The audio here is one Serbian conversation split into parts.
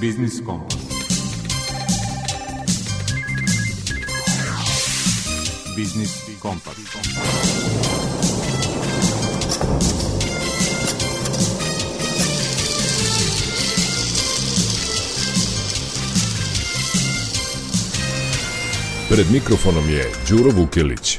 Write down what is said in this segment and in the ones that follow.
Biznis Kompas. Biznis Kompas. Pred mikrofonom je Đuro Vukilić.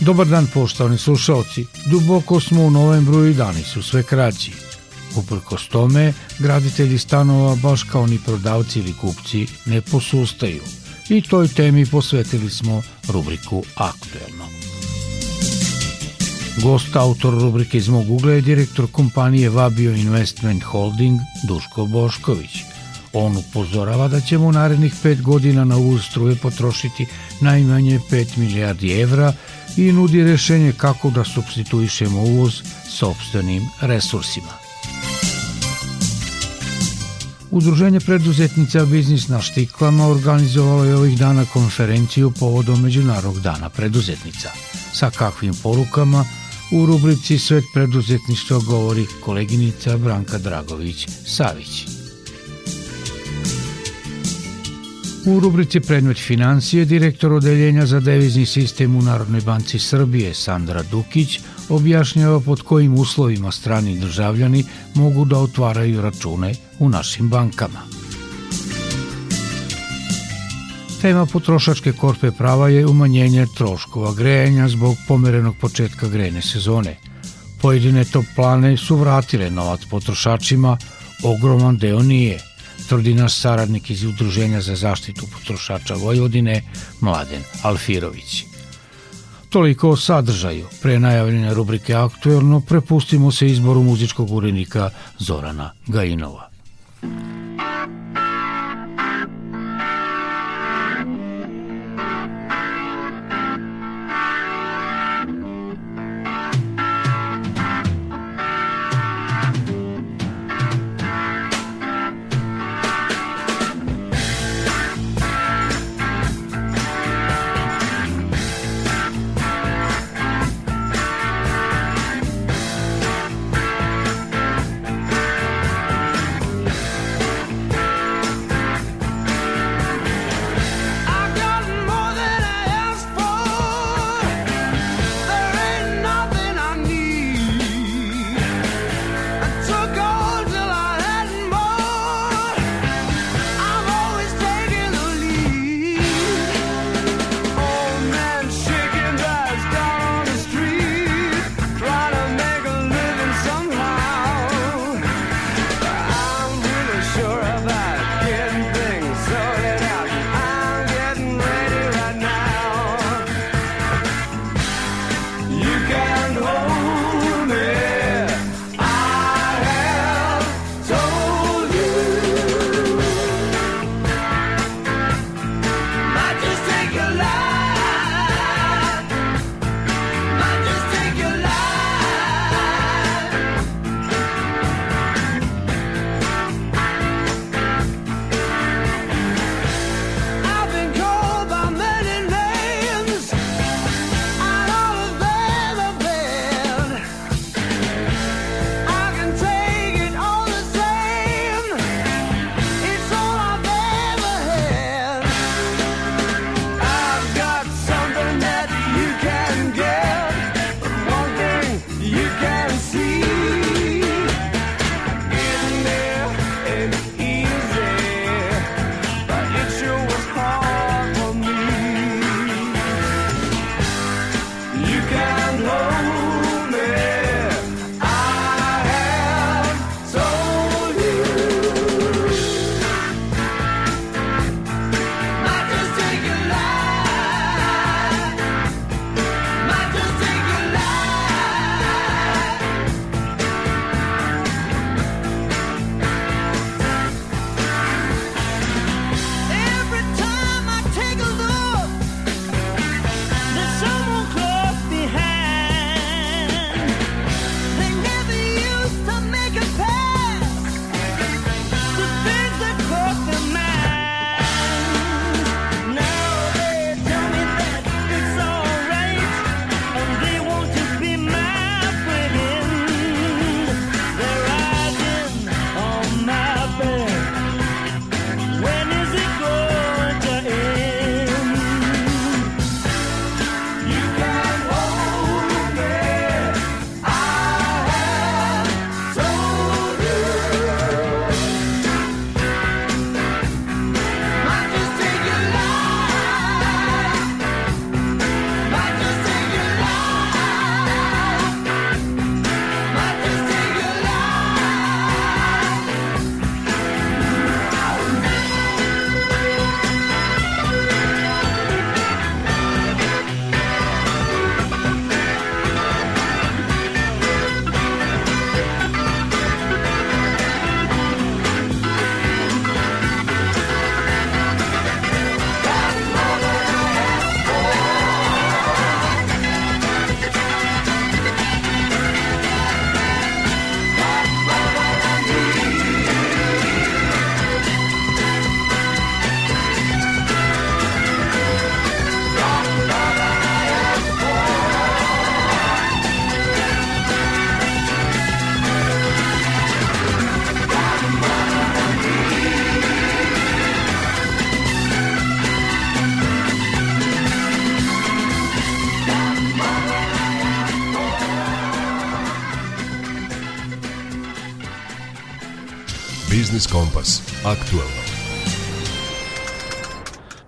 Dobar dan poštovani slušalci. Duboko smo u novembru i dani su sve kraći. Uprkos tome, graditelji stanova, baš kao ni prodavci ili kupci, ne posustaju. I toj temi posvetili smo rubriku Aktuelno. Gost autor rubrike iz mog ugla je direktor kompanije Vabio Investment Holding Duško Bošković. On upozorava da ćemo u narednih pet godina na uvoz struje potrošiti najmanje 5 milijardi evra i nudi rešenje kako da substituišemo uvoz sobstvenim resursima. Udruženje preduzetnica Biznis na štiklama organizovalo je ovih dana konferenciju povodom Međunarodnog dana preduzetnica. Sa kakvim porukama u rubrici Svet preduzetništva govori koleginica Branka Dragović-Savić. U rubrici Predmet financije direktor odeljenja za devizni sistem u Narodnoj banci Srbije Sandra Dukić objašnjava pod kojim uslovima strani državljani mogu da otvaraju račune u našim bankama. Tema potrošačke korpe prava je umanjenje troškova grejanja zbog pomerenog početka grejne sezone. Pojedine toplane su vratile novac potrošačima, ogroman deo nije – tvrdi naš saradnik iz Udruženja za zaštitu potrošača Vojvodine, Mladen Alfirović. Toliko o sadržaju. Pre najavljene rubrike Aktuelno prepustimo se izboru muzičkog urednika Zorana Gajinova. Biznis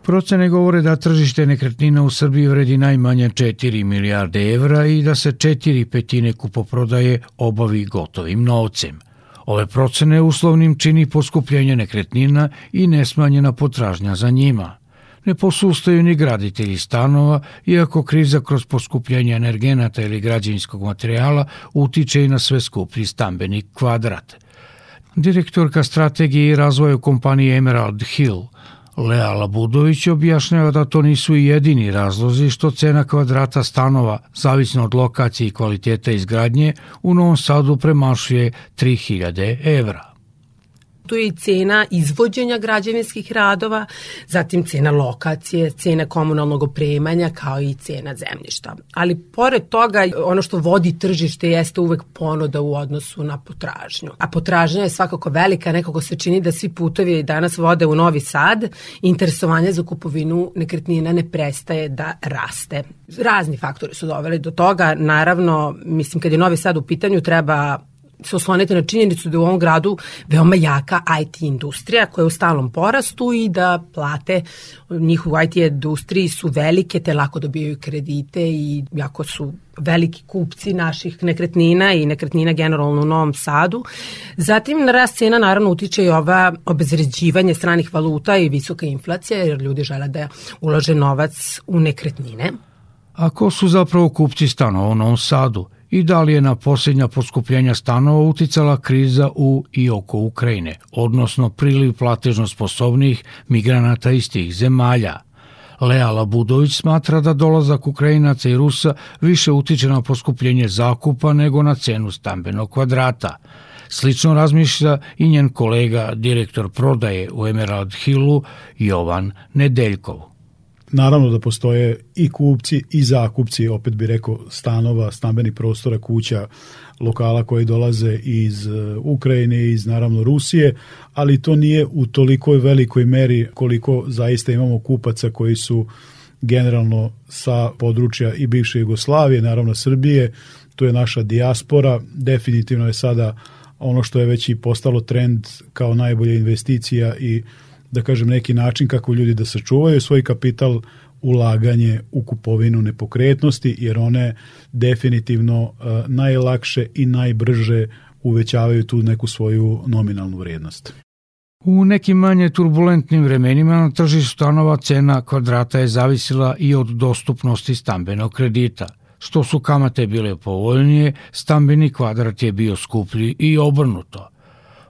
Procene govore da tržište nekretnina u Srbiji vredi najmanje 4 milijarde evra i da se četiri petine kupoprodaje obavi gotovim novcem. Ove procene uslovnim čini poskupljenje nekretnina i nesmanjena potražnja za njima. Ne posustaju ni graditelji stanova, iako kriza kroz poskupljenje energenata ili građevinskog materijala utiče i na sve skuplji stambeni kvadrat. Direktorka strategije i razvoja kompanije Emerald Hill Lea Labudović objašnjava da to nisu i jedini razlozi što cena kvadrata stanova, zavisno od lokacije i kvaliteta izgradnje, u Novom Sadu premašuje 3000 evra. Tu je i cena izvođenja građevinskih radova, zatim cena lokacije, cena komunalnog opremanja kao i cena zemljišta. Ali pored toga ono što vodi tržište jeste uvek ponuda u odnosu na potražnju. A potražnja je svakako velika, nekako se čini da svi putovi danas vode u Novi Sad, interesovanje za kupovinu nekretnina ne prestaje da raste. Razni faktori su doveli do toga, naravno, mislim kad je Novi Sad u pitanju treba se oslonite na činjenicu da u ovom gradu veoma jaka IT industrija koja je u stalnom porastu i da plate njih u IT industriji su velike te lako dobijaju kredite i jako su veliki kupci naših nekretnina i nekretnina generalno u Novom Sadu. Zatim na rast cena naravno utiče i ova obezređivanje stranih valuta i visoka inflacija jer ljudi žele da ulože novac u nekretnine. A ko su zapravo kupci stanova u Novom Sadu? I da li je na posljednja poskupljenja stanova uticala kriza u i oko Ukrajine, odnosno priliv platežno sposobnih migranata iz tih zemalja. Lea Labudović smatra da dolazak Ukrajinaca i Rusa više utiče na poskupljenje zakupa nego na cenu stambenog kvadrata. Slično razmišlja i njen kolega, direktor prodaje u Emerald Hillu, Jovan Nedeljkov. Naravno da postoje i kupci i zakupci, opet bi rekao, stanova, stambenih prostora, kuća, lokala koji dolaze iz e, Ukrajine, iz naravno Rusije, ali to nije u tolikoj velikoj meri koliko zaista imamo kupaca koji su generalno sa područja i bivše Jugoslavije, naravno Srbije, to je naša dijaspora, definitivno je sada ono što je već i postalo trend kao najbolja investicija i da kažem, neki način kako ljudi da sačuvaju svoj kapital ulaganje u kupovinu nepokretnosti, jer one definitivno uh, najlakše i najbrže uvećavaju tu neku svoju nominalnu vrednost. U nekim manje turbulentnim vremenima na tržištu stanova cena kvadrata je zavisila i od dostupnosti stambenog kredita. Što su kamate bile povoljnije, stambeni kvadrat je bio skuplji i obrnuto –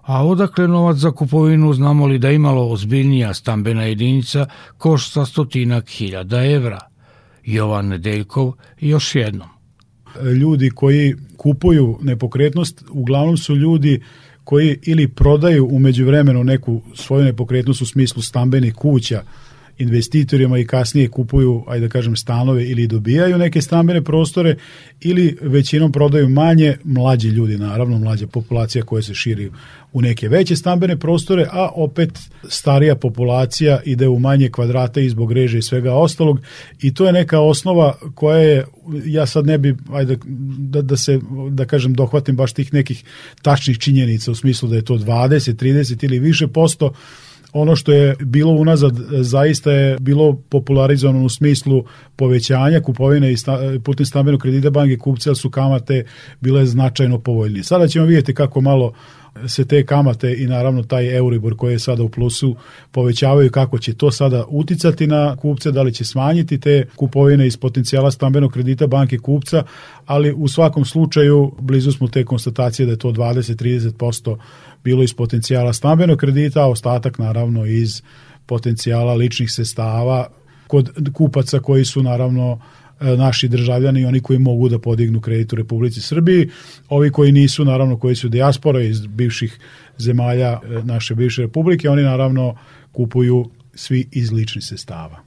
A odakle novac za kupovinu znamo li da imalo ozbiljnija stambena jedinica košta stotinak hiljada evra? Jovan Nedeljkov još jednom. Ljudi koji kupuju nepokretnost uglavnom su ljudi koji ili prodaju umeđu vremenu neku svoju nepokretnost u smislu stambenih kuća, investitorima i kasnije kupuju, ajde da kažem, stanove ili dobijaju neke stambene prostore ili većinom prodaju manje, mlađi ljudi naravno, mlađa populacija koja se širi u neke veće stambene prostore, a opet starija populacija ide u manje kvadrate i zbog reže i svega ostalog. I to je neka osnova koja je, ja sad ne bi, ajde da, da se, da kažem, dohvatim baš tih nekih tačnih činjenica u smislu da je to 20, 30 ili više posto, ono što je bilo unazad zaista je bilo popularizovano u smislu povećanja kupovine i putem stambenog kredita banke kupca su kamate bile značajno povoljnije. Sada ćemo vidjeti kako malo se te kamate i naravno taj Euribor koji je sada u plusu povećavaju kako će to sada uticati na kupce, da li će smanjiti te kupovine iz potencijala stambenog kredita banke kupca, ali u svakom slučaju blizu smo te konstatacije da je to 20-30% bilo iz potencijala stambenog kredita, a ostatak naravno iz potencijala ličnih sestava kod kupaca koji su naravno e, naši državljani i oni koji mogu da podignu kredit u Republici Srbiji. Ovi koji nisu, naravno, koji su dijaspora iz bivših zemalja e, naše bivše republike, oni naravno kupuju svi iz ličnih sestava.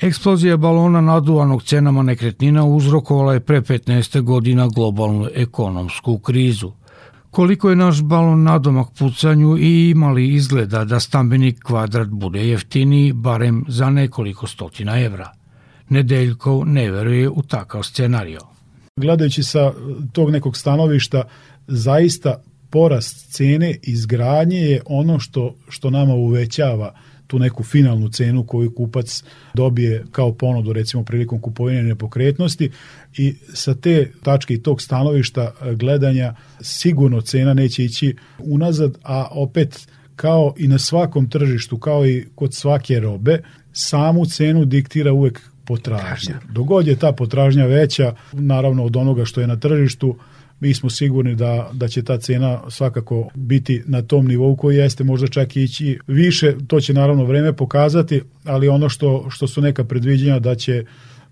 Eksplozija balona naduvanog cenama nekretnina uzrokovala je pre 15 godina globalnu ekonomsku krizu – koliko je naš balon nadomak pucanju i imali izgleda da stambeni kvadrat bude jeftiniji, barem za nekoliko stotina evra. Nedeljkov ne veruje u takav scenario. Gledajući sa eh, tog nekog stanovišta, zaista porast cene izgradnje je ono što, što nama uvećava uh, tu neku finalnu cenu koju kupac dobije kao ponudu recimo prilikom kupovine nepokretnosti i sa te tačke i tog stanovišta e, gledanja sigurno cena neće ići unazad, a opet kao i na svakom tržištu, kao i kod svake robe, samu cenu diktira uvek potražnja. Dogod je ta potražnja veća, naravno od onoga što je na tržištu, mi smo sigurni da, da će ta cena svakako biti na tom nivou koji jeste, možda čak i ići više, to će naravno vreme pokazati, ali ono što, što su neka predviđenja da će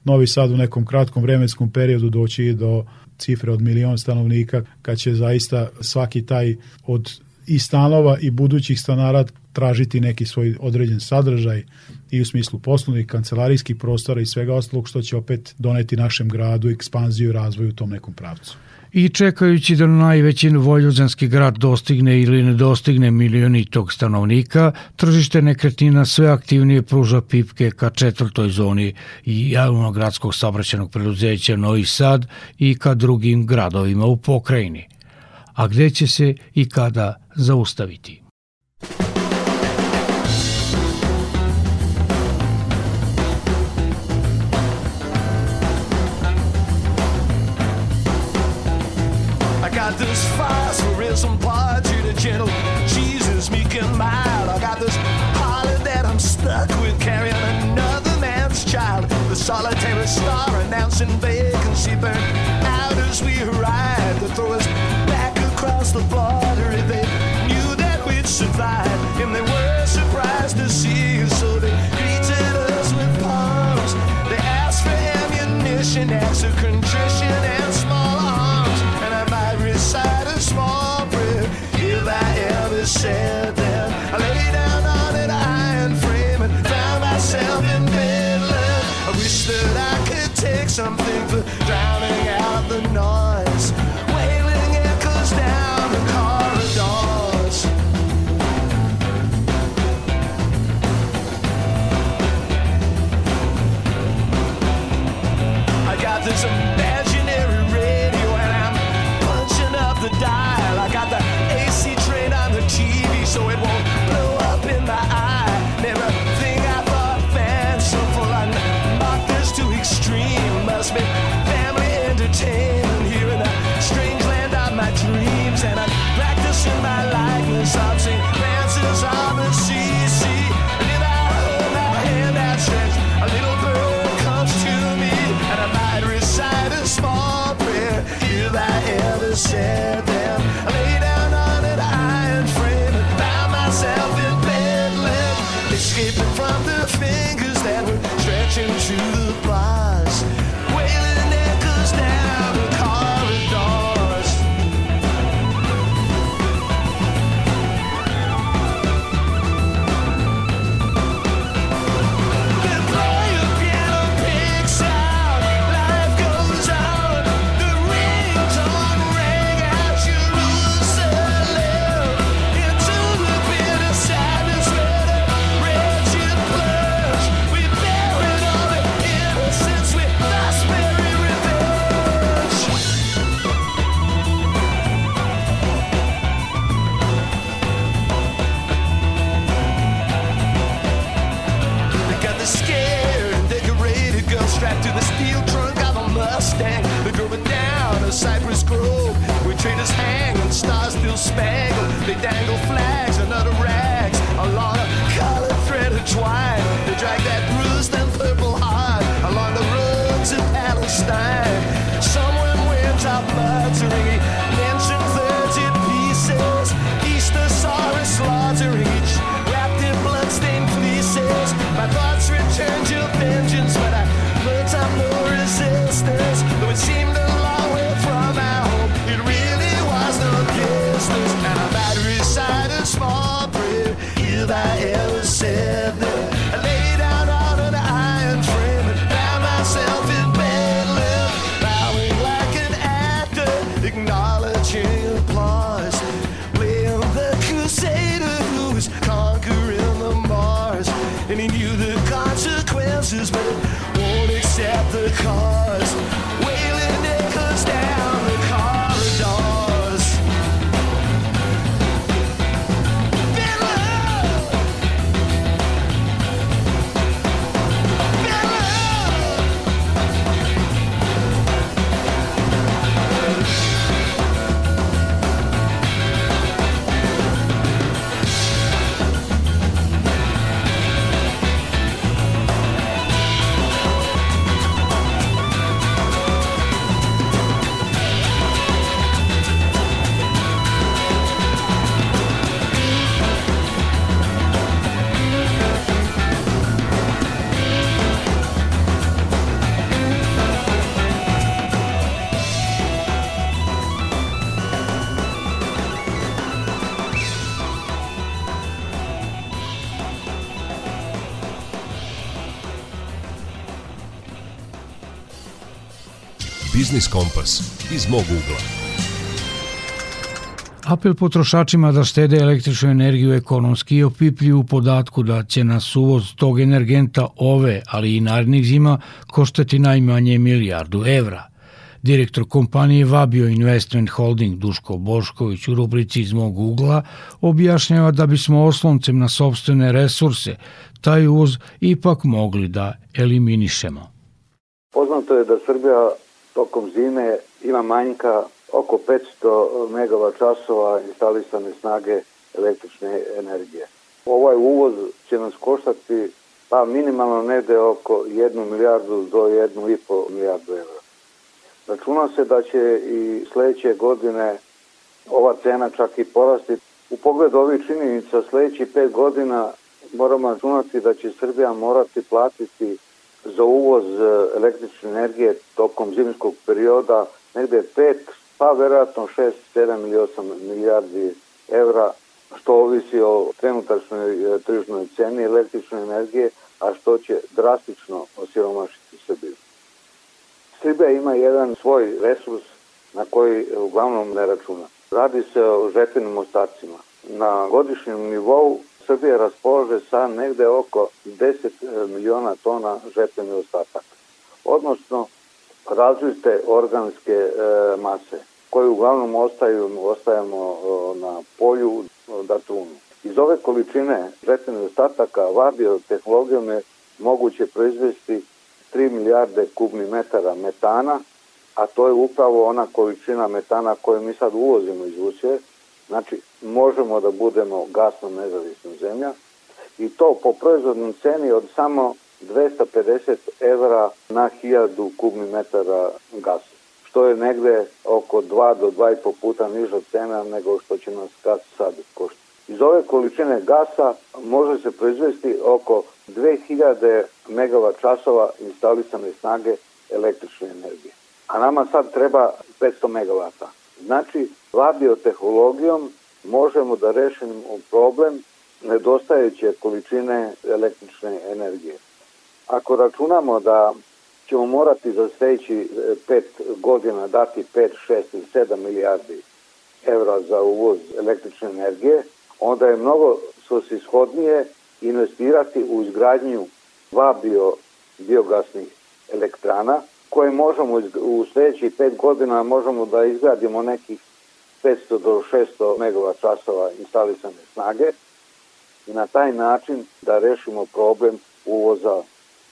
Novi Sad u nekom kratkom vremenskom periodu doći do cifre od milion stanovnika, kad će zaista svaki taj od i stanova i budućih stanara tražiti neki svoj određen sadržaj i u smislu poslovnih, kancelarijskih prostora i svega ostalog što će opet doneti našem gradu ekspanziju i razvoju u tom nekom pravcu i čekajući da najveći vojvođanski grad dostigne ili ne dostigne milioni tog stanovnika, tržište nekretnina sve aktivnije pruža pipke ka četvrtoj zoni i javnogradskog saobraćenog preduzeća Novi Sad i ka drugim gradovima u pokrajini. A gde će se i kada zaustaviti? Biznis Kompas iz mog ugla. Apel potrošačima da štede električnu energiju ekonomski je opipljiv u podatku da će nas uvoz tog energenta ove, ali i narednih zima koštati najmanje milijardu evra. Direktor kompanije Vabio Investment Holding Duško Bošković u rubrici iz mog ugla objašnjava da bismo osloncem na sobstvene resurse taj uvoz ipak mogli da eliminišemo. Poznato je da Srbija tokom zime ima manjka oko 500 MW časova instalisane snage električne energije. Ovaj uvoz će nas koštati pa minimalno nede oko 1 milijardu do 1,5 milijardu evra. Računa se da će i sledeće godine ova cena čak i porasti. U pogledu ovih činjenica sledećih 5 godina moramo računati da će Srbija morati platiti za uvoz električne energije tokom zimskog perioda negde 5, pa verovatno 6, 7 ili 8 milijardi evra, što ovisi o trenutačnoj e, tržnoj ceni električne energije, a što će drastično osiromašiti Srbiju. Srbija ima jedan svoj resurs na koji uglavnom ne računa. Radi se o žetvenim ostacima. Na godišnjem nivou Srbija raspolaže sa negde oko 10 e, miliona tona žetvenih ostataka. Odnosno, različite organske e, mase koje uglavnom ostaju, ostajemo e, na polju da trunu. Iz ove količine žetvenih ostataka vabio tehnologijom je moguće proizvesti 3 milijarde kubnih metara metana, a to je upravo ona količina metana koju mi sad uvozimo iz Rusije, znači možemo da budemo gasno nezavisna zemlja i to po proizvodnom ceni od samo 250 evra na 1000 kubnih metara gasa, što je negde oko 2 do 2,5 puta niža cena nego što će nas gas sad koštati. Iz ove količine gasa može se proizvesti oko 2000 MW časova instalisane snage električne energije. A nama sad treba 500 MW. Znači, labiotehnologijom možemo da rešimo problem nedostajeće količine električne energije. Ako računamo da ćemo morati za sledeći 5 godina dati 5, 6 ili 7 milijardi evra za uvoz električne energije, onda je mnogo svosishodnije investirati u izgradnju dva bio, biogasnih elektrana koje možemo u sledećih pet godina možemo da izgradimo nekih 500 do 600 MW časova instalisane snage i na taj način da rešimo problem uvoza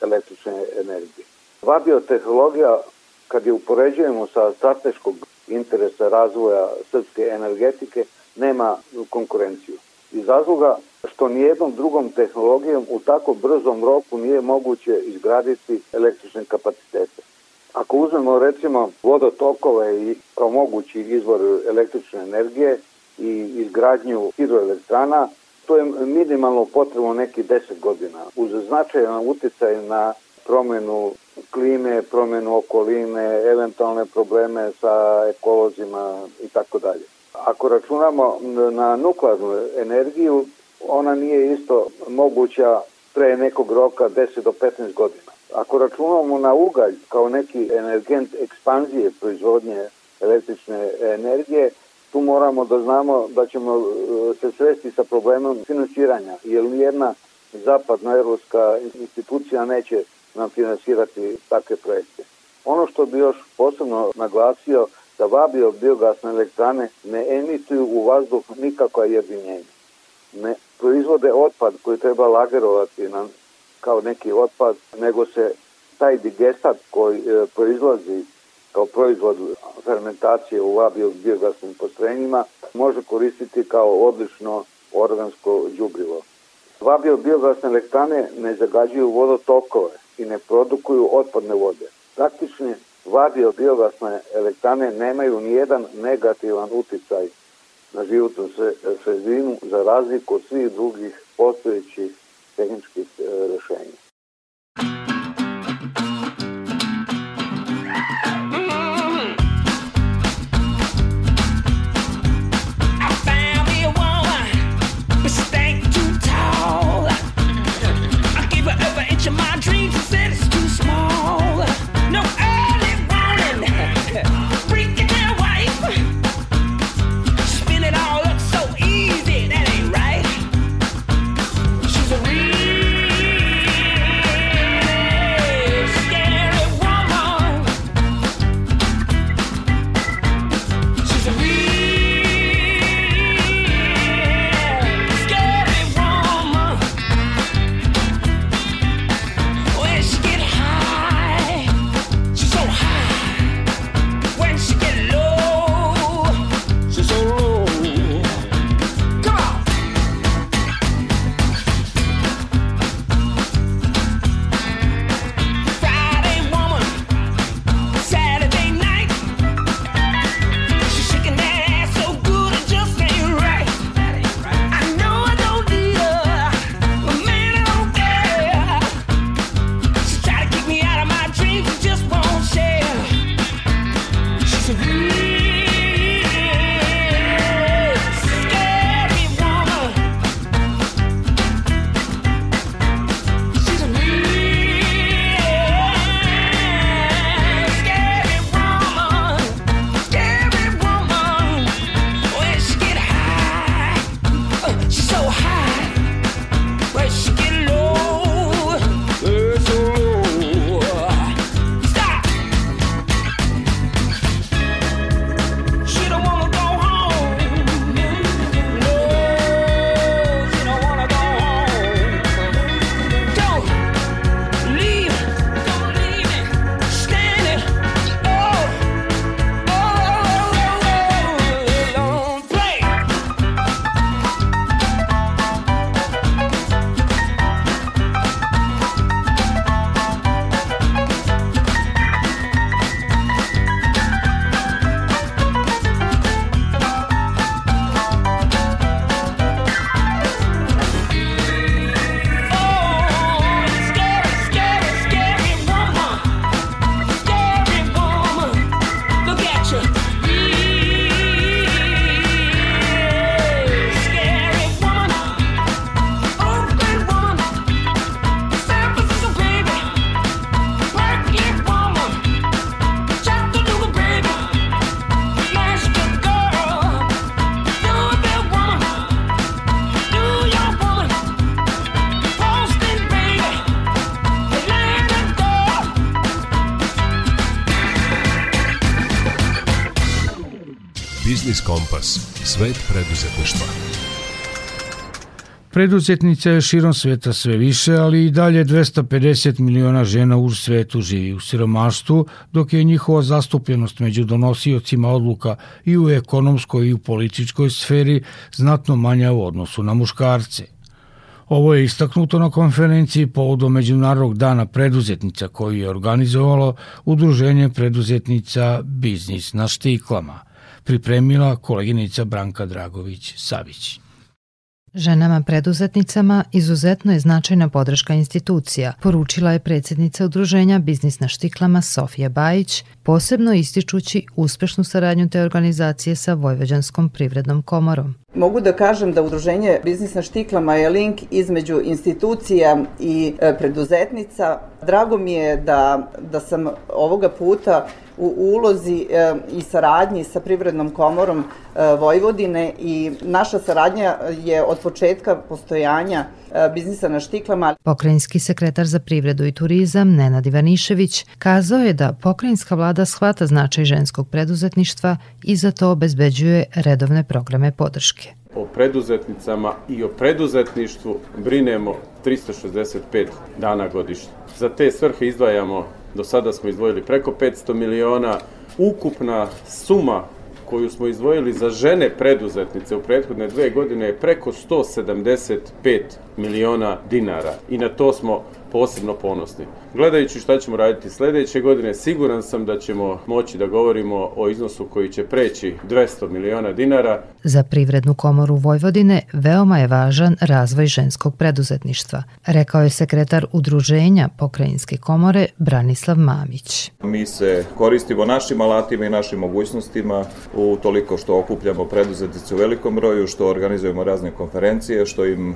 električne energije. Ova biotehnologija, kad je upoređujemo sa strateškog interesa razvoja srpske energetike, nema konkurenciju. Iz razloga što nijednom drugom tehnologijom u tako brzom roku nije moguće izgraditi električne kapacitete. Ako uzmemo recimo vodotokove i kao mogući izvor električne energije i izgradnju hidroelektrana, to je minimalno potrebno neki 10 godina. Uz značajan uticaj na promenu klime, promenu okoline, eventualne probleme sa ekolozima i tako dalje. Ako računamo na nuklearnu energiju, ona nije isto moguća pre nekog roka 10 do 15 godina. Ako računamo na ugalj kao neki energent ekspanzije proizvodnje električne energije, tu moramo da znamo da ćemo e, se svesti sa problemom finansiranja, jer nijedna zapadnoevropska institucija neće nam finansirati takve projekte. Ono što bi još posebno naglasio, da vabio biogasne elektrane ne emituju u vazduh nikakva jedinjenja. Ne proizvode otpad koji treba lagerovati na, kao neki otpad, nego se taj digestat koji e, proizlazi kao proizvod fermentacije u vabio biogasnim postrojenjima može koristiti kao odlično organsko đubrivo. Vabio biogasne elektrane ne zagađuju vodotokove i ne produkuju otpadne vode. Praktični vadio biogasne elektrane nemaju nijedan negativan uticaj na životnu sredinu za razliku od svih drugih postojećih welchen spricht äh, der Schein. Kompas. Svet preduzetništva. Preduzetnica je širom sveta sve više, ali i dalje 250 miliona žena u svetu živi u siromaštvu, dok je njihova zastupljenost među donosiocima odluka i u ekonomskoj i u političkoj sferi znatno manja u odnosu na muškarce. Ovo je istaknuto na konferenciji povodom Međunarodnog dana preduzetnica koju je organizovalo Udruženje preduzetnica Biznis na štiklama, pripremila koleginica Branka Dragović-Savić. Ženama preduzetnicama izuzetno je značajna podrška institucija, poručila je predsednica udruženja Biznis na štiklama Sofija Bajić, posebno ističući uspešnu saradnju te organizacije sa Vojvođanskom privrednom komorom. Mogu da kažem da udruženje Biznis na štiklama je link između institucija i e, preduzetnica. Drago mi je da, da sam ovoga puta u ulozi e, i saradnji sa Privrednom komorom e, Vojvodine i naša saradnja je od početka postojanja biznisa na štiklama. Pokrajinski sekretar za privredu i turizam Nenad Ivanišević kazao je da pokrajinska vlada shvata značaj ženskog preduzetništva i za to obezbeđuje redovne programe podrške. O preduzetnicama i o preduzetništvu brinemo 365 dana godišnje. Za te svrhe izdvajamo Do sada smo izdvojili preko 500 miliona. Ukupna suma koju smo izdvojili za žene preduzetnice u prethodne dve godine je preko 175 miliona dinara i na to smo posebno ponosni. Gledajući šta ćemo raditi sledeće godine, siguran sam da ćemo moći da govorimo o iznosu koji će preći 200 miliona dinara. Za Privrednu komoru Vojvodine veoma je važan razvoj ženskog preduzetništva, rekao je sekretar Udruženja Pokrajinske komore Branislav Mamić. Mi se koristimo našim alatima i našim mogućnostima u toliko što okupljamo preduzetnice u velikom broju, što organizujemo razne konferencije, što im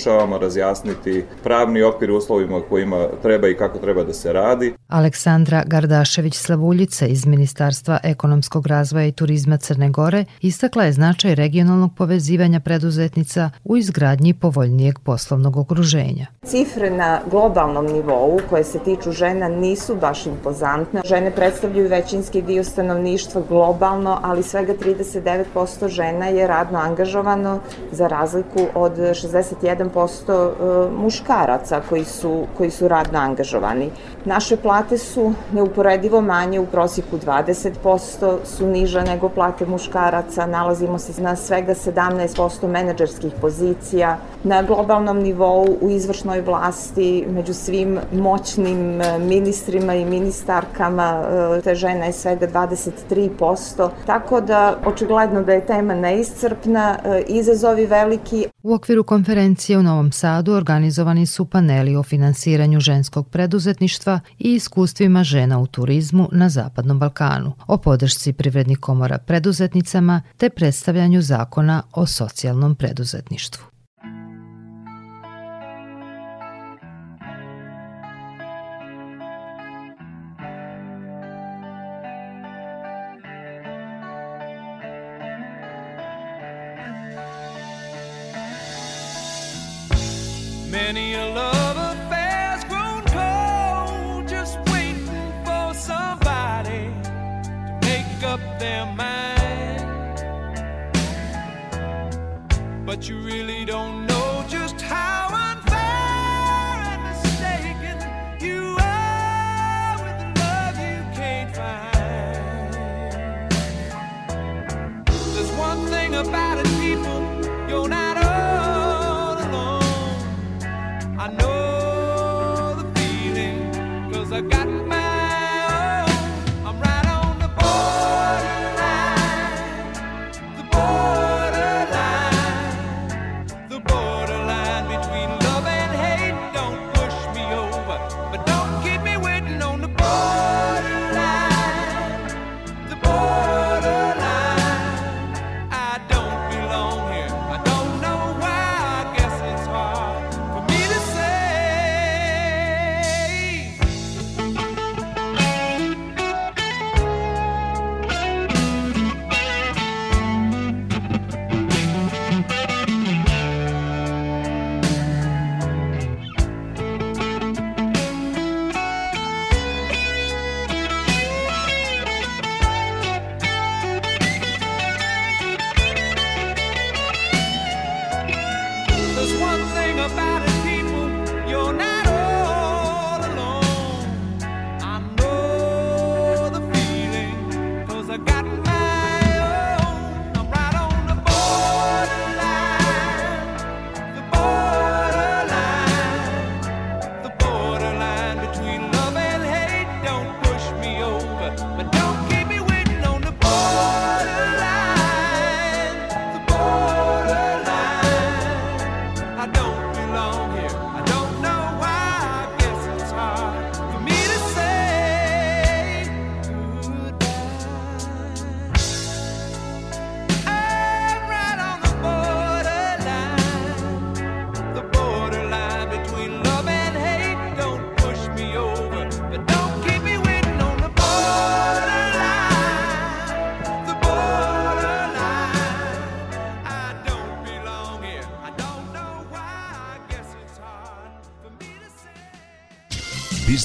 pokušavamo razjasniti pravni okvir uslovima kojima treba i kako treba da se radi. Aleksandra Gardašević-Slavuljica iz Ministarstva ekonomskog razvoja i turizma Crne Gore istakla je značaj regionalnog povezivanja preduzetnica u izgradnji povoljnijeg poslovnog okruženja. Cifre na globalnom nivou koje se tiču žena nisu baš impozantne. Žene predstavljaju većinski dio stanovništva globalno, ali svega 39% žena je radno angažovano za razliku od 61% e, muškaraca koji su, koji su radno angažovani. Naše plate su neuporedivo manje, u prosjeku 20% su niža nego plate muškaraca, nalazimo se na svega 17% menadžerskih pozicija. Na globalnom nivou u izvršnoj vlasti, među svim moćnim e, ministrima i ministarkama, e, te žena je svega 23%, tako da očigledno da je tema neiscrpna, izazovi veliki. U okviru konferencije u Novom Sadu organizovani su paneli o finansiranju ženskog preduzetništva i iskustvima žena u turizmu na Zapadnom Balkanu, o podršci privrednih komora preduzetnicama te predstavljanju zakona o socijalnom preduzetništvu.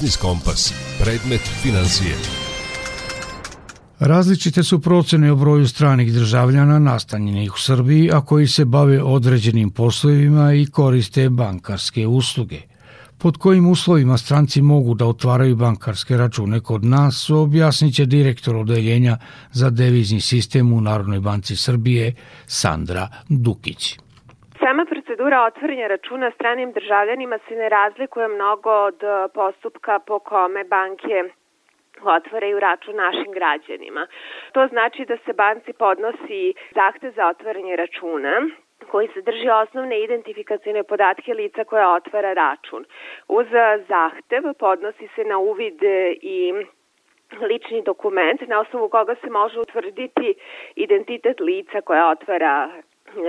Biznis Kompas. Predmet financije. Različite su procene o broju stranih državljana nastanjenih u Srbiji, a koji se bave određenim poslovima i koriste bankarske usluge. Pod kojim uslovima stranci mogu da otvaraju bankarske račune kod nas, objasnit će direktor odeljenja za devizni sistem u Narodnoj banci Srbije, Sandra Dukić. Sama procedura otvarenja računa stranim državljanima se ne razlikuje mnogo od postupka po kome banke otvaraju račun našim građanima. To znači da se banci podnosi zahte za otvaranje računa koji sadrži osnovne identifikacijne podatke lica koja otvara račun. Uz zahtev podnosi se na uvid i lični dokument na osnovu koga se može utvrditi identitet lica koja otvara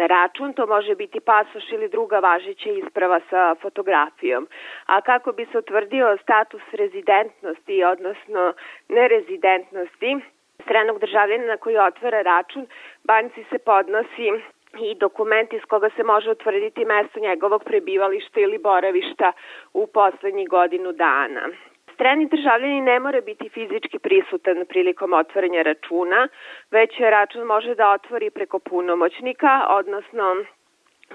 račun, to može biti pasoš ili druga važeća isprava sa fotografijom. A kako bi se utvrdio status rezidentnosti, odnosno nerezidentnosti stranog državljana koji otvara račun, banci se podnosi i dokument iz koga se može utvrditi mesto njegovog prebivališta ili boravišta u poslednjih godinu dana. Strani državljani ne mora biti fizički prisutan prilikom otvaranja računa, već račun može da otvori preko punomoćnika, odnosno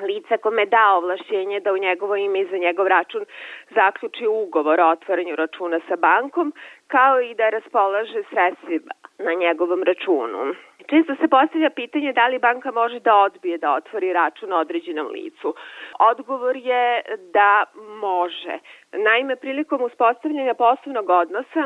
lica kome da ovlašćenje da u njegovo ime i za njegov račun zaključi ugovor o otvaranju računa sa bankom, kao i da raspolaže sredstvima na njegovom računu. Često se postavlja pitanje da li banka može da odbije da otvori račun određenom licu. Odgovor je da može. Naime, prilikom uspostavljanja poslovnog odnosa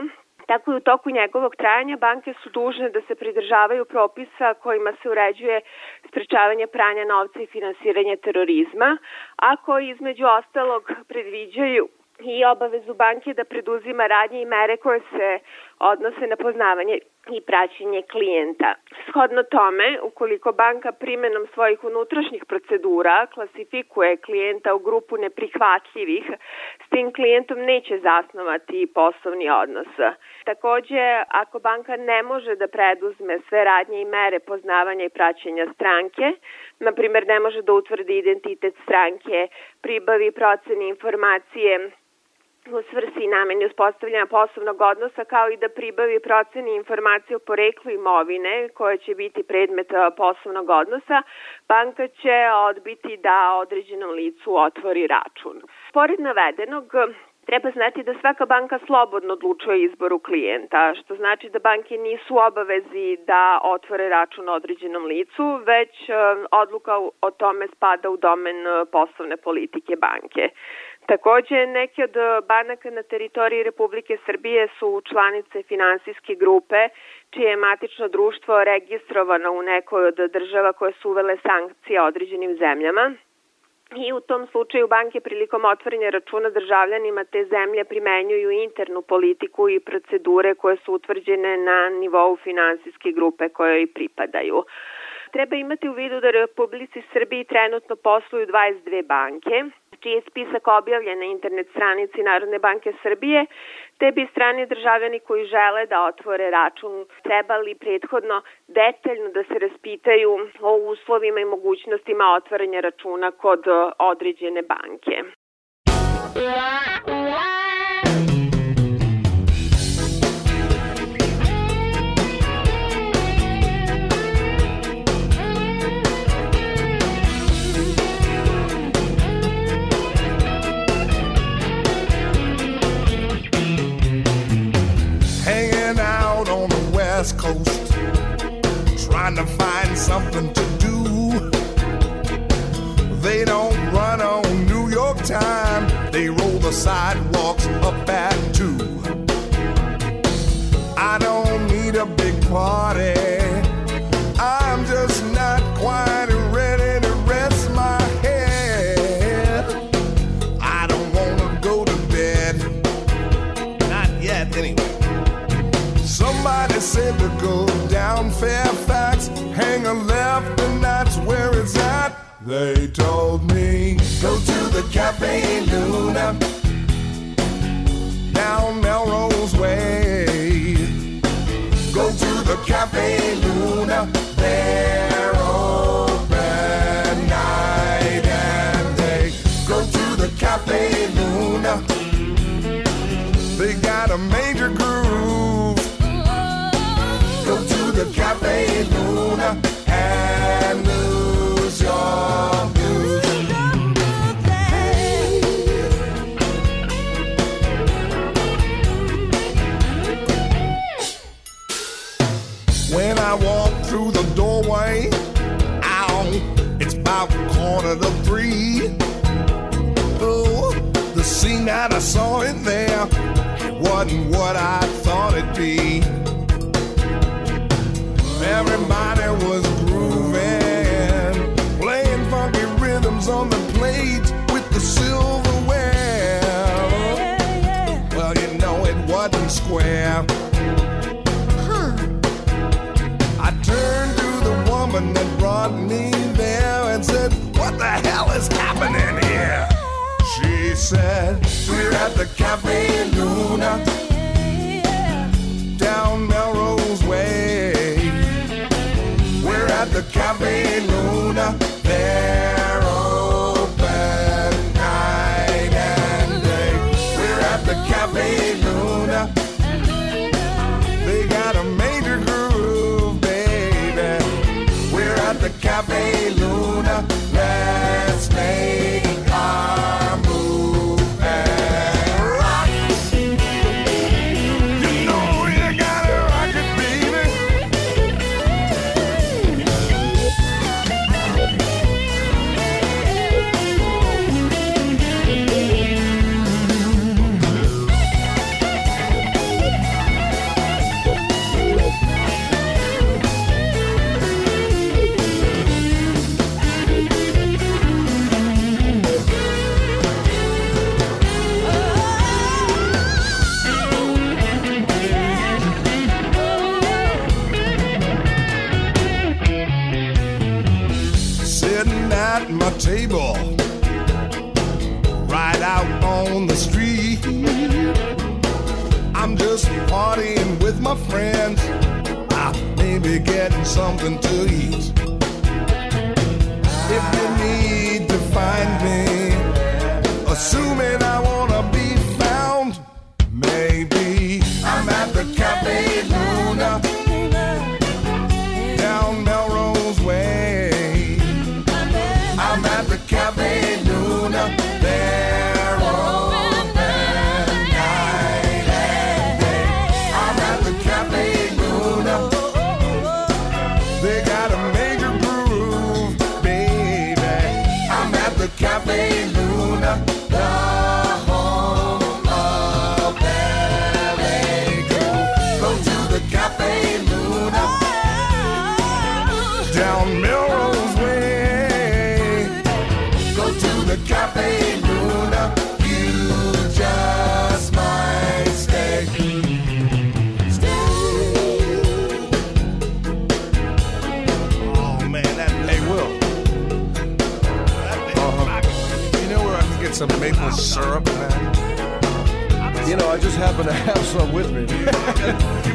Tako i u toku njegovog trajanja banke su dužne da se pridržavaju propisa kojima se uređuje sprečavanje pranja novca i finansiranje terorizma, a koji između ostalog predviđaju i obavezu banke da preduzima radnje i mere koje se odnose na poznavanje i praćenje klijenta. Shodno tome, ukoliko banka primenom svojih unutrašnjih procedura klasifikuje klijenta u grupu neprihvatljivih, s tim klijentom neće zasnovati poslovni odnos. Takođe, ako banka ne može da preduzme sve radnje i mere poznavanja i praćenja stranke, na primer ne može da utvrdi identitet stranke, pribavi procene informacije u svrsi i nameni uspostavljanja poslovnog odnosa kao i da pribavi proceni informacije o poreklu imovine koja će biti predmet poslovnog odnosa, banka će odbiti da određenom licu otvori račun. Pored navedenog, Treba znati da svaka banka slobodno odlučuje izboru klijenta, što znači da banke nisu obavezi da otvore račun određenom licu, već odluka o tome spada u domen poslovne politike banke. Takođe, neke od banaka na teritoriji Republike Srbije su članice finansijske grupe, čije je matično društvo registrovano u nekoj od država koje su uvele sankcije određenim zemljama. I u tom slučaju banke prilikom otvorenja računa državljanima te zemlje primenjuju internu politiku i procedure koje su utvrđene na nivou finansijske grupe kojoj pripadaju. Treba imati u vidu da Republici Srbiji trenutno posluju 22 banke, čiji je spisak objavljen na internet stranici Narodne banke Srbije, te bi strani državljani koji žele da otvore račun trebali prethodno detaljno da se raspitaju o uslovima i mogućnostima otvaranja računa kod određene banke. Trying to find something to do. They don't run on New York time, they roll the sidewalks up at two. I don't need a big party, it's at. They told me, go to the Cafe Luna, down Melrose Way. Go to the Cafe Luna, they're open night and day. Go to the Cafe Luna, they got a major groove. Go to the Cafe Luna about quarter to three. Oh, the scene that I saw in there wasn't what I thought it'd be. Everybody was grooving, playing funky rhythms on the plate with the silverware. Well, you know it wasn't square. I turned to the woman that brought me there and said, What the hell is happening here? She said, We're at the Cafe Luna down Melrose Way. We're at the Cafe Luna. They're open night and day. We're at the Cafe Luna. They got a major groove, baby. We're at the Cafe Luna.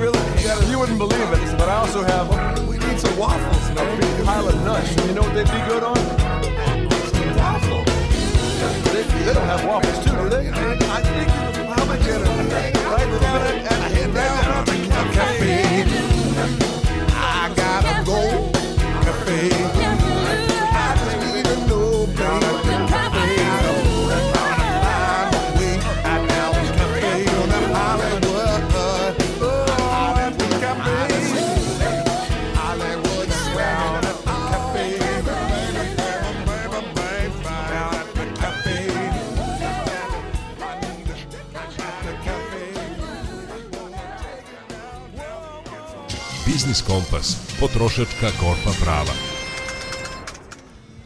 Really? You, gotta, you wouldn't believe it, but I also have we need some waffles, a man. big pile of nuts. You know what they'd be good on? Waffle. They, they don't have waffles too, do they? I think you probably get a right little bit. I head down the cafe. Biznis Kompas. Potrošačka korpa prava.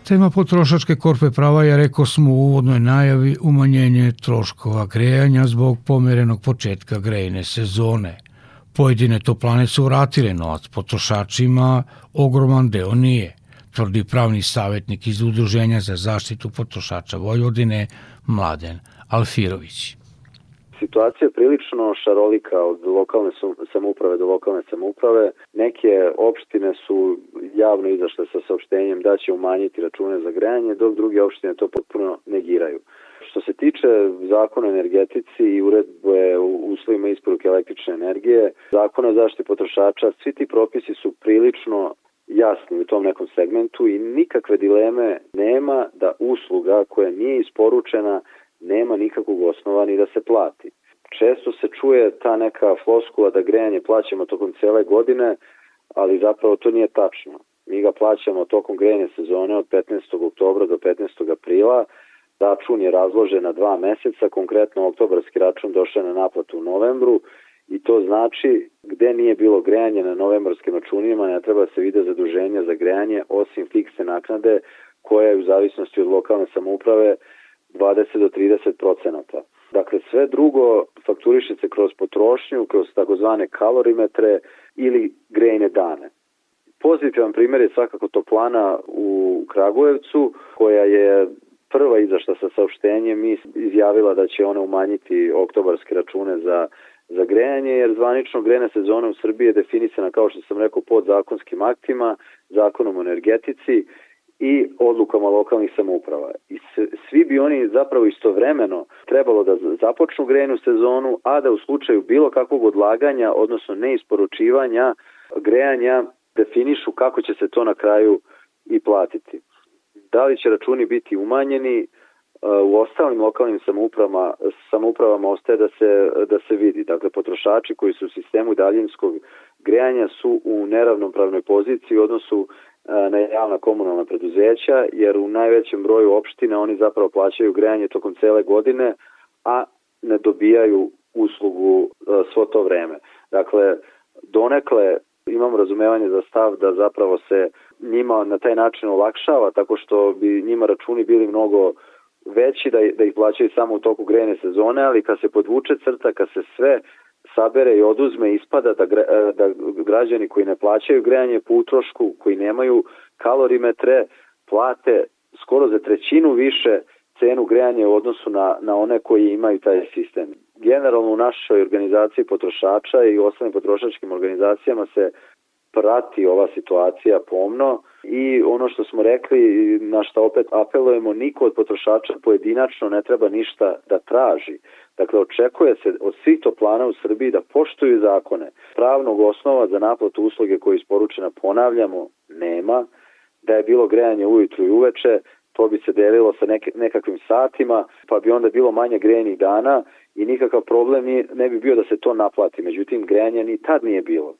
Tema potrošačke korpe prava je, rekao smo u uvodnoj najavi, umanjenje troškova grejanja zbog pomerenog početka grejne sezone. Pojedine toplane su vratile novac potrošačima, ogroman deo nije, tvrdi pravni savjetnik iz Udruženja za zaštitu potrošača Vojvodine, Mladen Alfirović. Situacija je prilično šarolika od lokalne samouprave do lokalne samouprave. Neke opštine su javno izašle sa saopštenjem da će umanjiti račune za grejanje, dok druge opštine to potpuno negiraju. Što se tiče zakona o energetici i uredbe u uslovima isporuke električne energije, zakona o zaštiti potrošača, svi ti propisi su prilično jasni u tom nekom segmentu i nikakve dileme nema da usluga koja nije isporučena nema nikakvog osnova ni da se plati. Često se čuje ta neka floskula da grejanje plaćamo tokom cele godine, ali zapravo to nije tačno. Mi ga plaćamo tokom grejne sezone od 15. oktobra do 15. aprila, račun je razložen na dva meseca, konkretno oktobarski račun došao na naplatu u novembru i to znači gde nije bilo grejanje na novembarskim računima ne treba se vide zaduženja za grejanje osim fiksne naknade koja je u zavisnosti od lokalne samouprave 20 do 30 procenata. Dakle, sve drugo fakturiše se kroz potrošnju, kroz takozvane kalorimetre ili grejne dane. Pozitivan primjer je svakako toplana u Kragujevcu, koja je prva izašla sa saopštenjem i izjavila da će ona umanjiti oktobarske račune za za grejanje, jer zvanično grejna sezona u Srbiji je definisana, kao što sam rekao, pod zakonskim aktima, zakonom o energetici i odlukama lokalnih samouprava. I svi bi oni zapravo istovremeno trebalo da započnu grejnu sezonu, a da u slučaju bilo kakvog odlaganja, odnosno neisporučivanja grejanja, definišu kako će se to na kraju i platiti. Da li će računi biti umanjeni, u ostalim lokalnim samoupravama, samoupravama ostaje da se, da se vidi. Dakle, potrošači koji su u sistemu daljinskog grejanja su u neravnopravnoj poziciji u odnosu na javna komunalna preduzeća, jer u najvećem broju opština oni zapravo plaćaju grejanje tokom cele godine, a ne dobijaju uslugu svo to vreme. Dakle, donekle imamo razumevanje za stav da zapravo se njima na taj način olakšava tako što bi njima računi bili mnogo veći da, da ih plaćaju samo u toku grejne sezone, ali kad se podvuče crta, kad se sve sabere i oduzme, ispada da, da građani koji ne plaćaju grejanje po utrošku, koji nemaju kalorimetre, plate skoro za trećinu više cenu grejanja u odnosu na, na one koji imaju taj sistem. Generalno u našoj organizaciji potrošača i u ostalim potrošačkim organizacijama se prati ova situacija pomno i ono što smo rekli, na što opet apelujemo, niko od potrošača pojedinačno ne treba ništa da traži. Dakle, očekuje se od svih toplana u Srbiji da poštuju zakone. Pravnog osnova za naplatu usluge koje je isporučena, ponavljamo, nema. Da je bilo grejanje ujutru i uveče, to bi se delilo sa neke, nekakvim satima, pa bi onda bilo manje grejenih dana i nikakav problem ne bi bio da se to naplati. Međutim, grejanja ni tad nije bilo.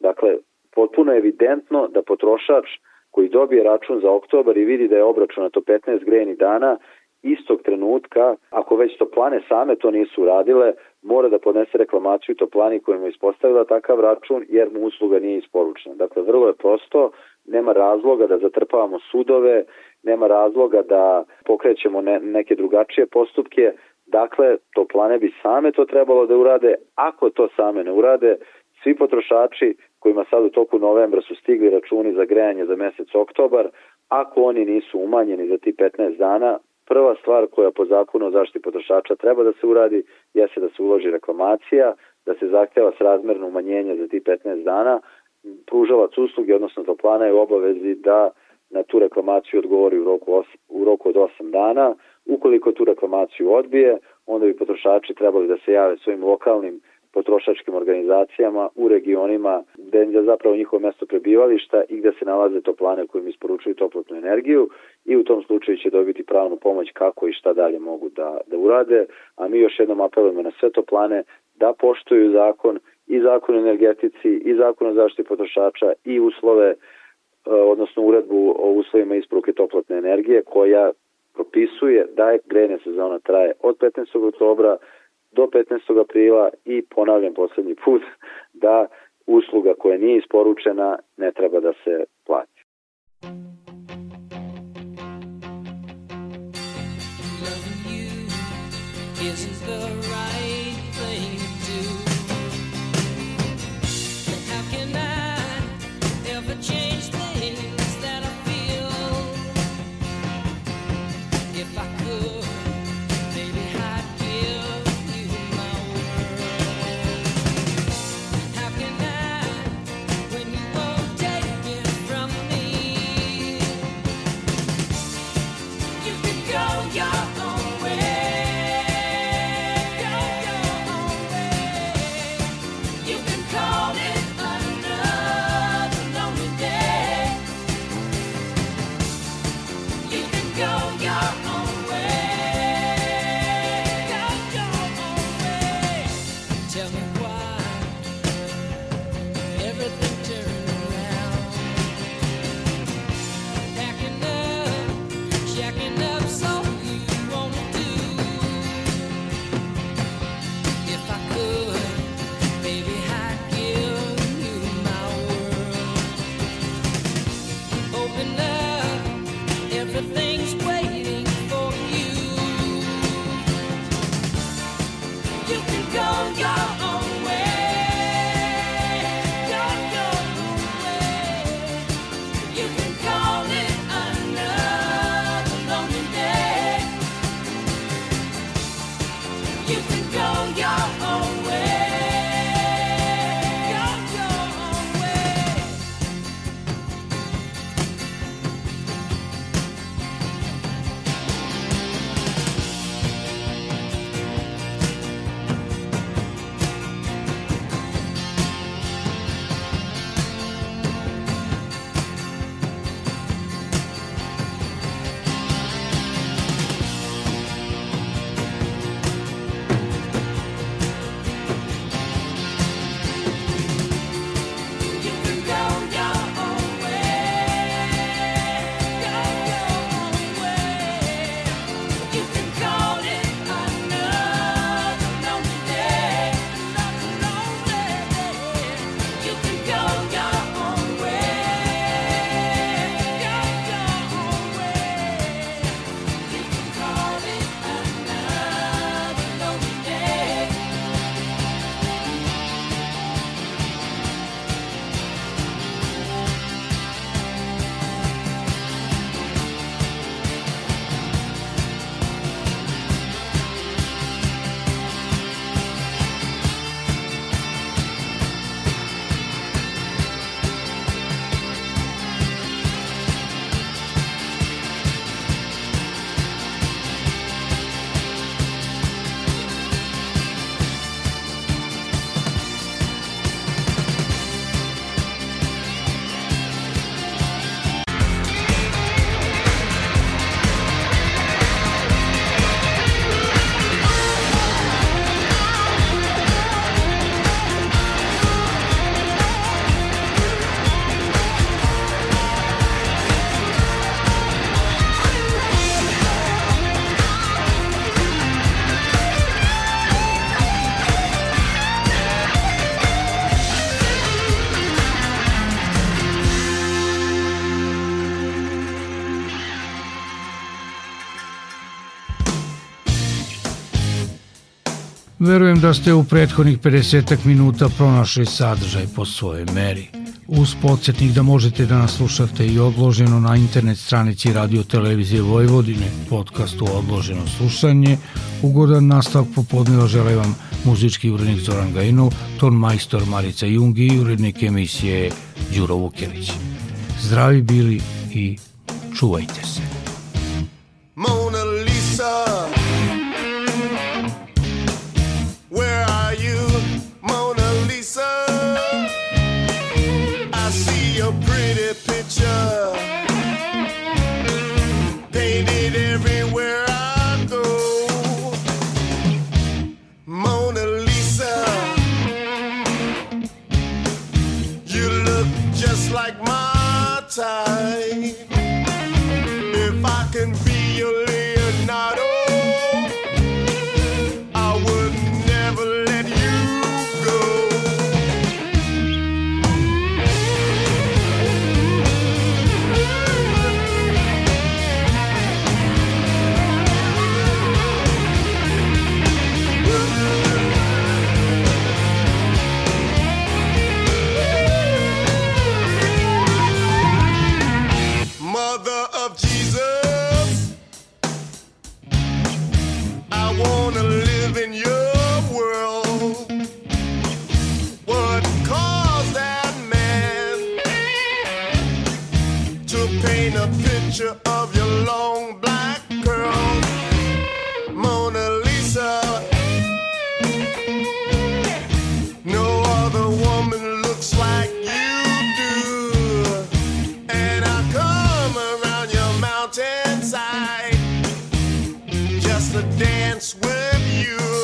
Dakle, potpuno evidentno da potrošač koji dobije račun za oktobar i vidi da je obračunato 15 grejnih dana, istog trenutka, ako već toplane same to nisu uradile, mora da podnese reklamaciju toplani kojima je ispostavila takav račun jer mu usluga nije isporučena. Dakle, vrlo je prosto, nema razloga da zatrpavamo sudove, nema razloga da pokrećemo ne, neke drugačije postupke, dakle, toplane bi same to trebalo da urade, ako to same ne urade, svi potrošači kojima sad u toku novembra su stigli računi za grejanje za mesec oktobar, ako oni nisu umanjeni za ti 15 dana, prva stvar koja po zakonu o zaštiti potrošača treba da se uradi jeste da se uloži reklamacija, da se zahteva srazmerno umanjenje za ti 15 dana, pružalac usluge, odnosno toplana je u obavezi da na tu reklamaciju odgovori u roku, os, u roku od 8 dana. Ukoliko tu reklamaciju odbije, onda bi potrošači trebali da se jave svojim lokalnim potrošačkim organizacijama u regionima gde je zapravo njihovo mesto prebivališta i gde se nalaze toplane kojim isporučuju toplotnu energiju i u tom slučaju će dobiti pravnu pomoć kako i šta dalje mogu da, da urade, a mi još jednom apelujemo na sve toplane da poštuju zakon i zakon o energetici i zakon o zaštiti potrošača i uslove e, odnosno uredbu o uslovima isporuke toplotne energije koja propisuje da je grejna sezona traje od 15. oktobra do 15. aprila i ponavljam poslednji put da usluga koja nije isporučena ne treba da se plati. Your own way. verujem da ste u prethodnih 50 minuta pronašli sadržaj po svojoj meri. Uz podsjetnik da možete da nas slušate i odloženo na internet stranici Radio Televizije Vojvodine, podcastu Odloženo slušanje, ugodan nastavak popodnila žele vam muzički urednik Zoran Gajinov, ton majstor Marica Jungi i urednik emisije Đuro Vukelić. Zdravi bili i čuvajte se. outside. you.